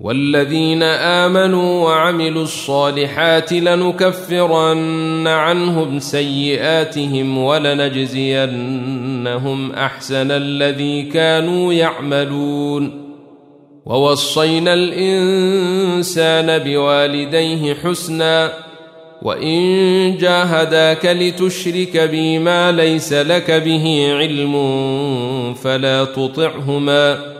والذين آمنوا وعملوا الصالحات لنكفرن عنهم سيئاتهم ولنجزينهم أحسن الذي كانوا يعملون. ووصينا الإنسان بوالديه حسنا وإن جاهداك لتشرك بي ما ليس لك به علم فلا تطعهما.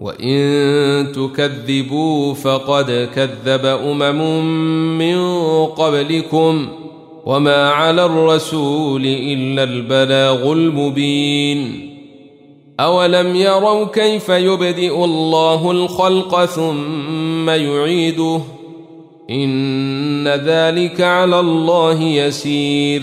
وان تكذبوا فقد كذب امم من قبلكم وما على الرسول الا البلاغ المبين اولم يروا كيف يبدئ الله الخلق ثم يعيده ان ذلك على الله يسير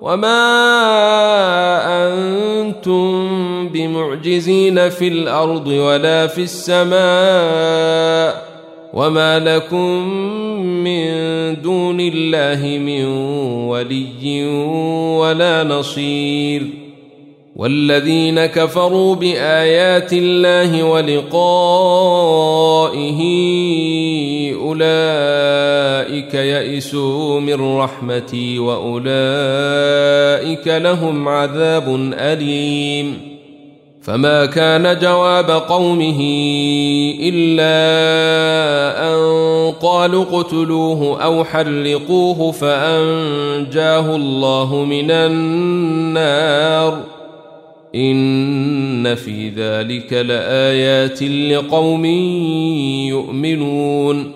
وما أنتم بمعجزين في الأرض ولا في السماء وما لكم من دون الله من ولي ولا نصير والذين كفروا بايات الله ولقائه أولئك يئسوا من رحمتي وأولئك لهم عذاب أليم. فما كان جواب قومه إلا أن قالوا اقتلوه أو حرقوه فأنجاه الله من النار. إن في ذلك لآيات لقوم يؤمنون.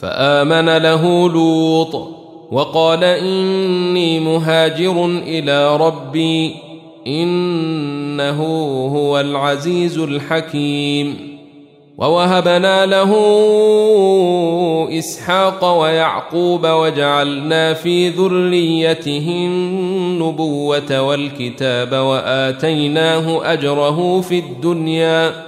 فآمن له لوط وقال إني مهاجر إلى ربي إنه هو العزيز الحكيم ووهبنا له إسحاق ويعقوب وجعلنا في ذريته النبوة والكتاب وآتيناه أجره في الدنيا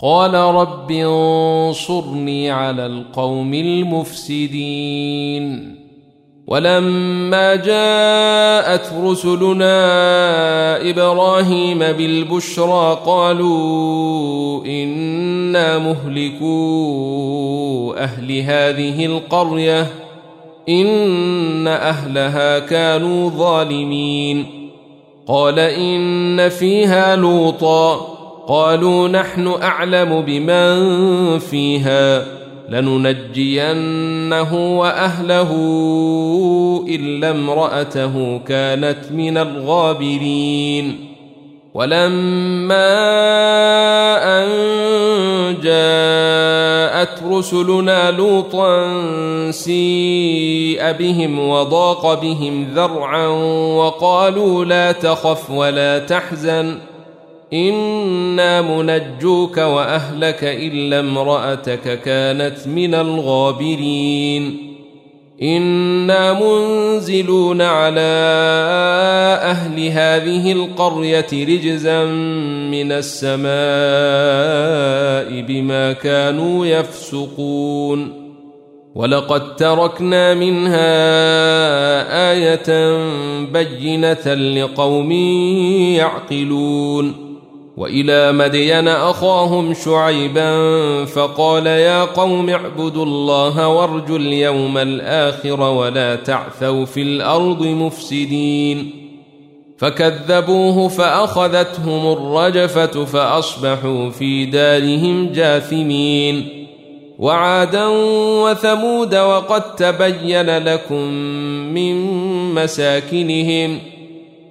قال رب انصرني على القوم المفسدين. ولما جاءت رسلنا إبراهيم بالبشرى قالوا إنا مهلكو أهل هذه القرية إن أهلها كانوا ظالمين. قال إن فيها لوطا قالوا نحن أعلم بمن فيها لننجينه وأهله إلا امرأته كانت من الغابرين. ولما أن جاءت رسلنا لوطا سيء بهم وضاق بهم ذرعا وقالوا لا تخف ولا تحزن. أنا منجوك واهلك الا امراتك كانت من الغابرين. أنا منزلون على أهل هذه القريه رجزا من السماء بما كانوا يفسقون. ولقد تركنا منها إيه بينه لقوم يعقلون. وإلى مدين أخاهم شعيبا فقال يا قوم اعبدوا الله وارجوا اليوم الآخر ولا تعثوا في الأرض مفسدين. فكذبوه فأخذتهم الرجفة فأصبحوا في دارهم جاثمين. وعادا وثمود وقد تبين لكم من مساكنهم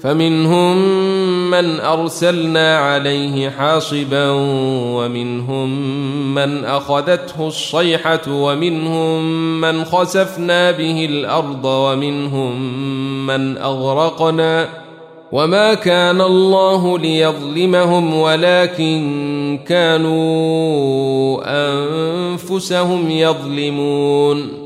فمنهم من أرسلنا عليه حاصبا ومنهم من أخذته الصيحة ومنهم من خسفنا به الأرض ومنهم من أغرقنا وما كان الله ليظلمهم ولكن كانوا أنفسهم يظلمون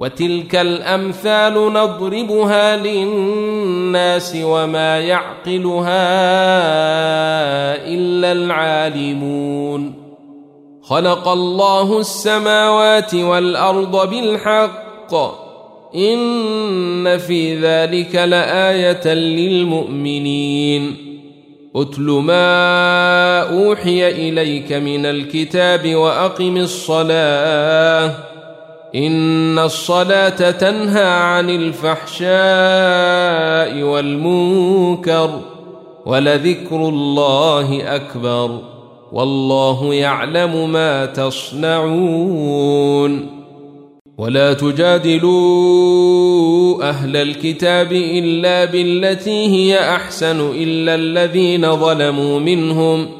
وتلك الأمثال نضربها للناس وما يعقلها إلا العالمون. خلق الله السماوات والأرض بالحق. إن في ذلك لآية للمؤمنين. اتل ما أوحي إليك من الكتاب وأقم الصلاة. إن الصلاة تنهى عن الفحشاء والمنكر ولذكر الله أكبر والله يعلم ما تصنعون ولا تجادلوا أهل الكتاب إلا بالتي هي أحسن إلا الذين ظلموا منهم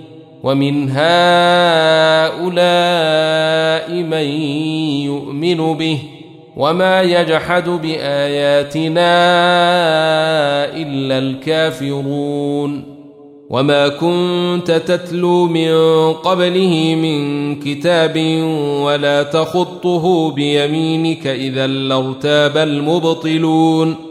ومن هؤلاء من يؤمن به وما يجحد بآياتنا إلا الكافرون وما كنت تتلو من قبله من كتاب ولا تخطه بيمينك إذا لارتاب المبطلون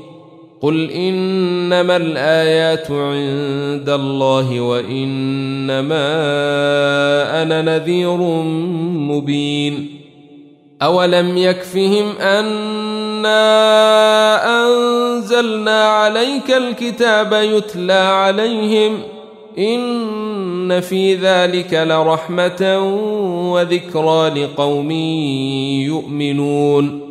قل انما الايات عند الله وانما أنا نذير مبين اولم يكفهم انا انزلنا عليك الكتاب يتلى عليهم ان في ذلك لرحمه وذكرى لقوم يؤمنون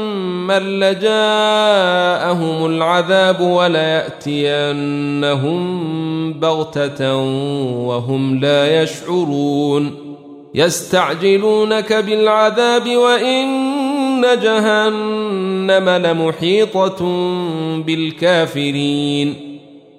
لجاءهم العذاب وليأتينهم بغتة وهم لا يشعرون. يستعجلونك بالعذاب وإن جهنم لمحيطة بالكافرين.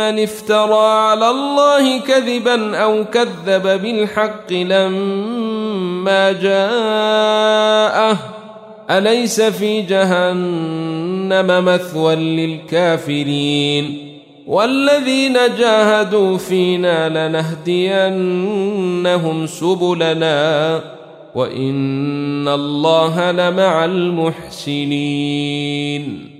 افترى على الله كذبا أو كذب بالحق لما جاءه. أليس في جهنم مثوى للكافرين؟ والذين جاهدوا فينا لنهدينهم سبلنا. وإن الله لمع المحسنين.